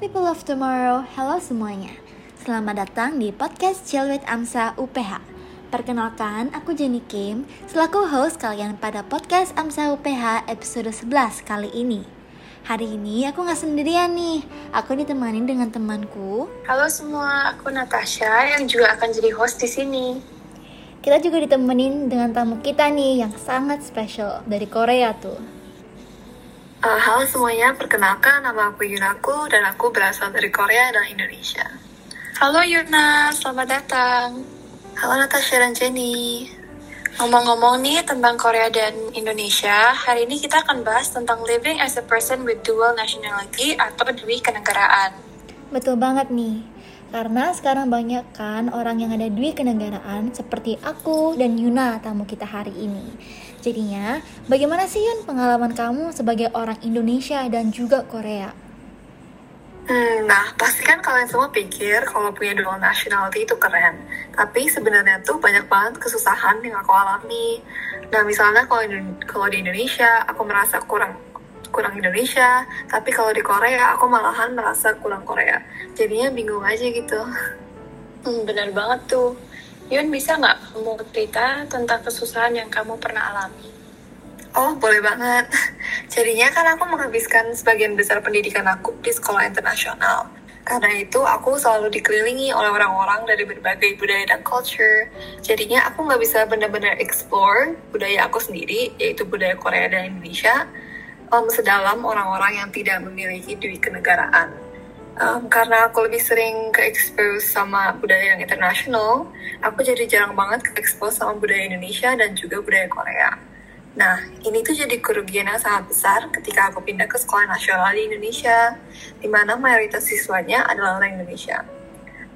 people of tomorrow, halo semuanya. Selamat datang di podcast Chill with Amsa UPH. Perkenalkan, aku Jenny Kim, selaku host kalian pada podcast Amsa UPH episode 11 kali ini. Hari ini aku nggak sendirian nih, aku ditemani dengan temanku. Halo semua, aku Natasha yang juga akan jadi host di sini. Kita juga ditemenin dengan tamu kita nih yang sangat spesial dari Korea tuh. Uh, halo semuanya, perkenalkan nama aku Yunaku dan aku berasal dari Korea dan Indonesia. Halo Yuna, selamat datang. Halo Natasha dan Jenny. Ngomong-ngomong nih tentang Korea dan Indonesia, hari ini kita akan bahas tentang living as a person with dual nationality atau dui kenegaraan. Betul banget nih. Karena sekarang banyak kan orang yang ada dui kenegaraan seperti aku dan Yuna tamu kita hari ini. Jadinya, bagaimana sih Yun pengalaman kamu sebagai orang Indonesia dan juga Korea? Hmm, nah, pasti kan kalian semua pikir kalau punya dual nationality itu keren. Tapi sebenarnya tuh banyak banget kesusahan yang aku alami. Nah, misalnya kalau kalau di Indonesia aku merasa kurang kurang Indonesia, tapi kalau di Korea aku malahan merasa kurang Korea. Jadinya bingung aja gitu. Hmm, benar banget tuh. Yun bisa nggak kamu cerita tentang kesusahan yang kamu pernah alami? Oh, boleh banget. Jadinya kan aku menghabiskan sebagian besar pendidikan aku di sekolah internasional. Karena itu aku selalu dikelilingi oleh orang-orang dari berbagai budaya dan culture. Jadinya aku nggak bisa benar-benar explore budaya aku sendiri, yaitu budaya Korea dan Indonesia, um, sedalam orang-orang yang tidak memiliki duit kenegaraan um, karena aku lebih sering ke expose sama budaya yang internasional, aku jadi jarang banget ke expose sama budaya Indonesia dan juga budaya Korea. Nah, ini tuh jadi kerugian yang sangat besar ketika aku pindah ke sekolah nasional di Indonesia, di mana mayoritas siswanya adalah orang Indonesia.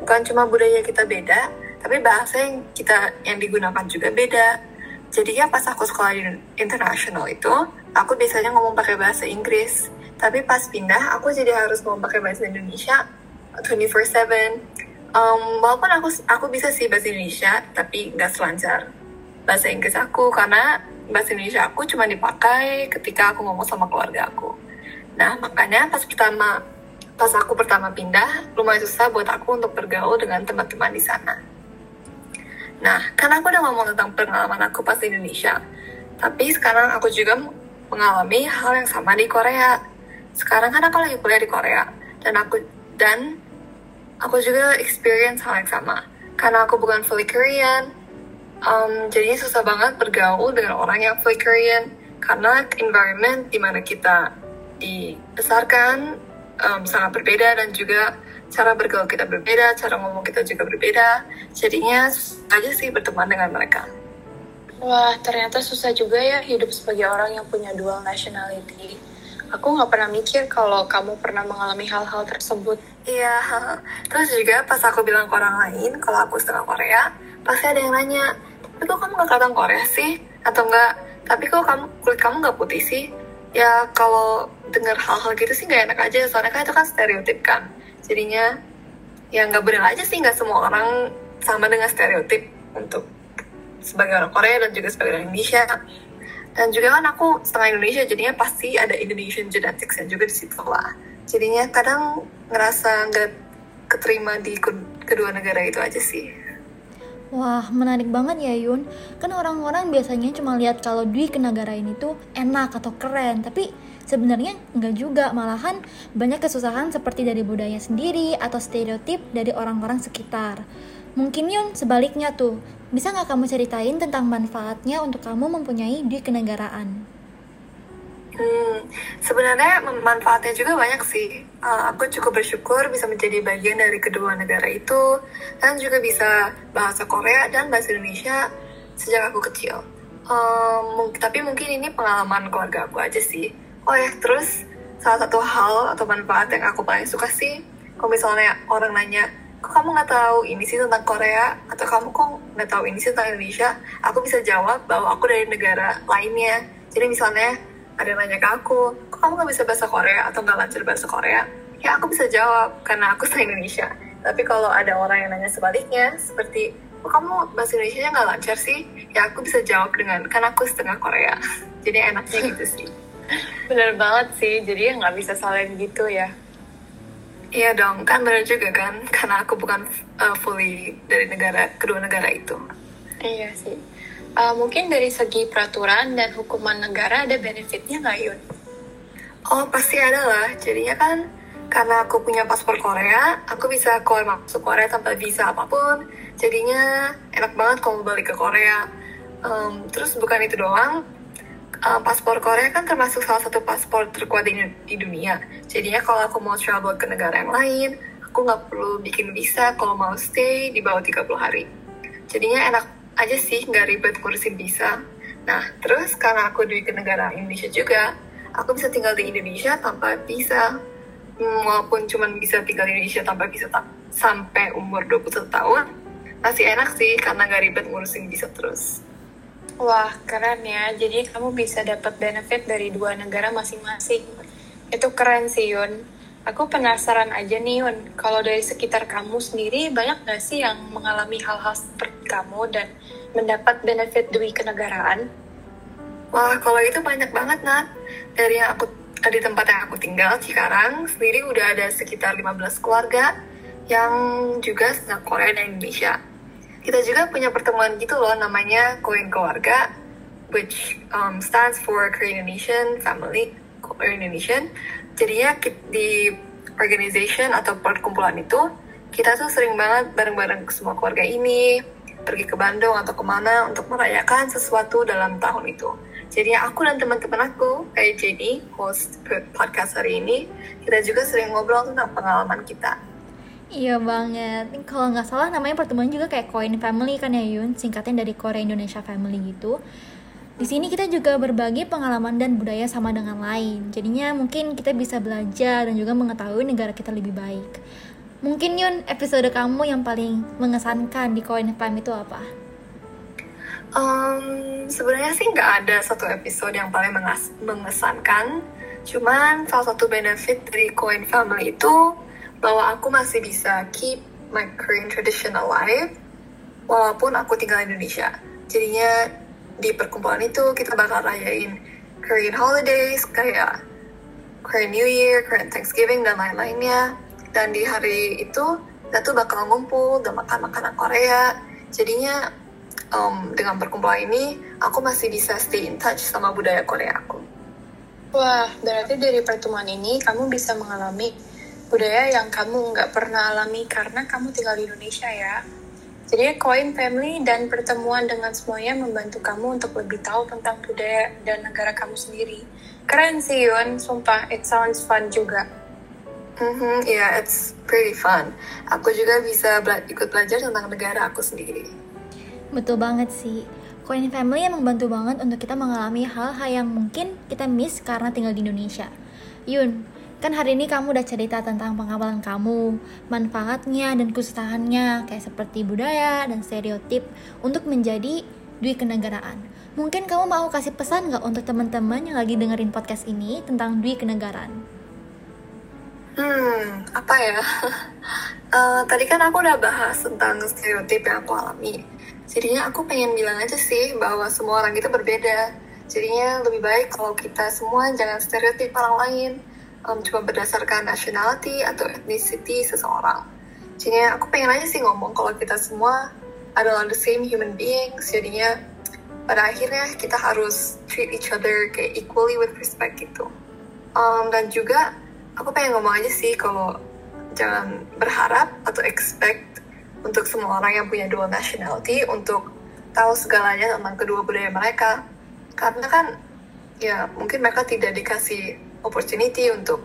Bukan cuma budaya kita beda, tapi bahasa yang kita yang digunakan juga beda. Jadi ya pas aku sekolah internasional itu, aku biasanya ngomong pakai bahasa Inggris. Tapi pas pindah aku jadi harus mau pakai bahasa Indonesia 24/7 um, walaupun aku aku bisa sih bahasa Indonesia tapi nggak selancar bahasa Inggris aku. Karena bahasa Indonesia aku cuma dipakai ketika aku ngomong sama keluarga aku. Nah makanya pas pertama pas aku pertama pindah lumayan susah buat aku untuk bergaul dengan teman-teman di sana. Nah karena aku udah ngomong tentang pengalaman aku pas di Indonesia tapi sekarang aku juga mengalami hal yang sama di Korea sekarang kan aku lagi kuliah di Korea dan aku dan aku juga experience hal yang sama karena aku bukan fully Korean um, jadinya susah banget bergaul dengan orang yang fully Korean karena environment di mana kita dibesarkan um, sangat berbeda dan juga cara bergaul kita berbeda, cara ngomong kita juga berbeda. Jadinya susah aja sih berteman dengan mereka. Wah, ternyata susah juga ya hidup sebagai orang yang punya dual nationality aku nggak pernah mikir kalau kamu pernah mengalami hal-hal tersebut. Iya, terus juga pas aku bilang ke orang lain kalau aku setengah Korea, pasti ada yang nanya, tapi kok kamu nggak kelihatan Korea sih? Atau enggak, tapi kok kamu kulit kamu nggak putih sih? Ya kalau dengar hal-hal gitu sih nggak enak aja, soalnya kan itu kan stereotip kan. Jadinya ya nggak benar aja sih nggak semua orang sama dengan stereotip untuk sebagai orang Korea dan juga sebagai orang Indonesia dan juga kan aku setengah Indonesia jadinya pasti ada Indonesian genetics yang juga di situ lah jadinya kadang ngerasa nggak keterima di kedua negara itu aja sih Wah, menarik banget ya Yun. Kan orang-orang biasanya cuma lihat kalau Dwi ke negara ini tuh enak atau keren, tapi sebenarnya enggak juga. Malahan banyak kesusahan seperti dari budaya sendiri atau stereotip dari orang-orang sekitar. Mungkin Yun sebaliknya tuh, bisa nggak kamu ceritain tentang manfaatnya untuk kamu mempunyai di kenegaraan? Hmm, sebenarnya manfaatnya juga banyak sih. Uh, aku cukup bersyukur bisa menjadi bagian dari kedua negara itu dan juga bisa bahasa Korea dan bahasa Indonesia sejak aku kecil. Um, tapi mungkin ini pengalaman keluarga aku aja sih. Oh ya, terus salah satu hal atau manfaat yang aku paling suka sih, kalau misalnya orang nanya, kok kamu nggak tahu ini sih tentang Korea? Atau kamu kok nggak tahu ini sih tentang Indonesia? Aku bisa jawab bahwa aku dari negara lainnya. Jadi misalnya ada yang nanya ke aku kok kamu nggak bisa bahasa Korea atau nggak lancar bahasa Korea? Ya aku bisa jawab karena aku setengah Indonesia. Tapi kalau ada orang yang nanya sebaliknya seperti kok kamu bahasa Indonesia nggak lancar sih? Ya aku bisa jawab dengan karena aku setengah Korea. Jadi enaknya gitu sih. Bener banget sih. Jadi nggak bisa saling gitu ya Iya dong, kan benar juga kan, karena aku bukan uh, fully dari negara kedua negara itu. Iya sih. Uh, mungkin dari segi peraturan dan hukuman negara ada benefitnya nggak Yun? Oh pasti ada lah. Jadinya kan karena aku punya paspor Korea, aku bisa keluar masuk Korea tanpa visa apa pun. Jadinya enak banget kalau balik ke Korea. Um, terus bukan itu doang, uh, paspor Korea kan termasuk salah satu paspor terkuat di, di dunia. Jadinya kalau aku mau travel ke negara yang lain, aku nggak perlu bikin visa kalau mau stay di bawah 30 hari. Jadinya enak aja sih, nggak ribet ngurusin visa. Nah, terus karena aku di negara Indonesia juga, aku bisa tinggal di Indonesia tanpa visa. Hmm, walaupun cuma bisa tinggal di Indonesia tanpa visa sampai umur 21 tahun, masih enak sih karena nggak ribet ngurusin visa terus. Wah, keren ya. Jadi kamu bisa dapat benefit dari dua negara masing-masing. Itu keren sih, Yun. Aku penasaran aja nih, Yun. Kalau dari sekitar kamu sendiri, banyak gak sih yang mengalami hal-hal seperti kamu dan mendapat benefit demi kenegaraan? Wah, kalau itu banyak banget, Nat. Dari yang aku di tempat yang aku tinggal, Cikarang, sendiri udah ada sekitar 15 keluarga yang juga sedang Korea dan Indonesia kita juga punya pertemuan gitu loh namanya Koin Keluarga which um, stands for Korean Indonesian Family Korean Indonesian. Jadinya di organization atau perkumpulan itu kita tuh sering banget bareng-bareng semua keluarga ini pergi ke Bandung atau ke mana untuk merayakan sesuatu dalam tahun itu. Jadi aku dan teman-teman aku kayak Jenny host podcast hari ini kita juga sering ngobrol tentang pengalaman kita Iya banget. Kalau nggak salah namanya pertemuan juga kayak Coin Family kan ya Yun, singkatnya dari Korea Indonesia Family gitu. Di sini kita juga berbagi pengalaman dan budaya sama dengan lain. Jadinya mungkin kita bisa belajar dan juga mengetahui negara kita lebih baik. Mungkin Yun, episode kamu yang paling mengesankan di Coin Family itu apa? Um, sebenarnya sih nggak ada satu episode yang paling mengesankan. Cuman salah satu benefit dari Coin Family itu bahwa aku masih bisa keep my Korean tradition alive walaupun aku tinggal di Indonesia. Jadinya di perkumpulan itu kita bakal rayain Korean holidays kayak Korean New Year, Korean Thanksgiving dan lain-lainnya. Dan di hari itu kita tuh bakal ngumpul dan makan makanan Korea. Jadinya um, dengan perkumpulan ini aku masih bisa stay in touch sama budaya Korea aku. Wah, berarti dari pertemuan ini kamu bisa mengalami budaya yang kamu nggak pernah alami karena kamu tinggal di Indonesia ya. Jadi Coin Family dan pertemuan dengan semuanya membantu kamu untuk lebih tahu tentang budaya dan negara kamu sendiri. Keren sih Yun, sumpah it sounds fun juga. Mm-hmm, yeah, it's pretty fun. Aku juga bisa bela ikut belajar tentang negara aku sendiri. Betul banget sih. Coin Family yang membantu banget untuk kita mengalami hal-hal yang mungkin kita miss karena tinggal di Indonesia. Yun, Kan hari ini kamu udah cerita tentang pengamalan kamu, manfaatnya dan kesusahannya, kayak seperti budaya dan stereotip untuk menjadi duit kenegaraan. Mungkin kamu mau kasih pesan nggak untuk teman-teman yang lagi dengerin podcast ini tentang duit kenegaraan? Hmm, apa ya? uh, tadi kan aku udah bahas tentang stereotip yang aku alami. Jadinya aku pengen bilang aja sih bahwa semua orang itu berbeda. Jadinya lebih baik kalau kita semua jangan stereotip orang lain um, cuma berdasarkan nationality atau ethnicity seseorang. Jadinya aku pengen aja sih ngomong kalau kita semua adalah the same human beings, jadinya pada akhirnya kita harus treat each other kayak equally with respect gitu. Um, dan juga aku pengen ngomong aja sih kalau jangan berharap atau expect untuk semua orang yang punya dual nationality untuk tahu segalanya tentang kedua budaya mereka. Karena kan ya mungkin mereka tidak dikasih opportunity untuk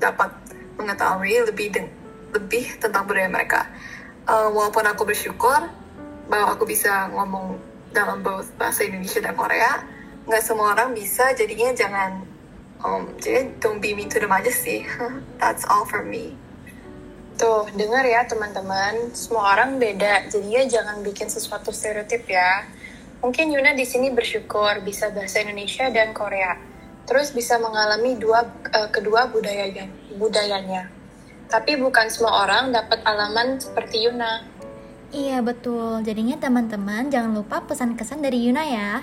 dapat mengetahui lebih lebih tentang budaya mereka. Uh, walaupun aku bersyukur bahwa aku bisa ngomong dalam both bahasa Indonesia dan Korea, nggak semua orang bisa. Jadinya jangan um, jadi don't be mean to them aja sih. That's all for me. Tuh, dengar ya teman-teman, semua orang beda, jadinya jangan bikin sesuatu stereotip ya. Mungkin Yuna di sini bersyukur bisa bahasa Indonesia dan Korea terus bisa mengalami dua uh, kedua budayanya budayanya. Tapi bukan semua orang dapat alaman seperti Yuna. Iya betul. Jadinya teman-teman jangan lupa pesan kesan dari Yuna ya.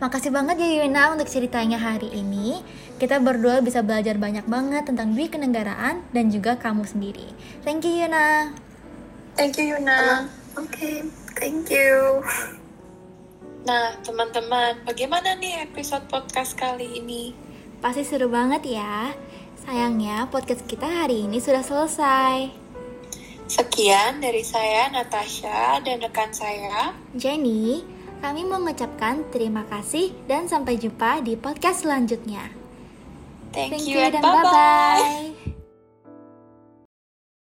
Makasih banget ya Yuna untuk ceritanya hari ini. Kita berdua bisa belajar banyak banget tentang dui kenegaraan dan juga kamu sendiri. Thank you Yuna. Thank you Yuna. Oke, okay, thank you. Nah, teman-teman, bagaimana nih episode podcast kali ini? Pasti seru banget ya. Sayangnya podcast kita hari ini sudah selesai. Sekian dari saya Natasha dan rekan saya Jenny. Kami mengucapkan terima kasih dan sampai jumpa di podcast selanjutnya. Thank, Thank you, you and bye-bye.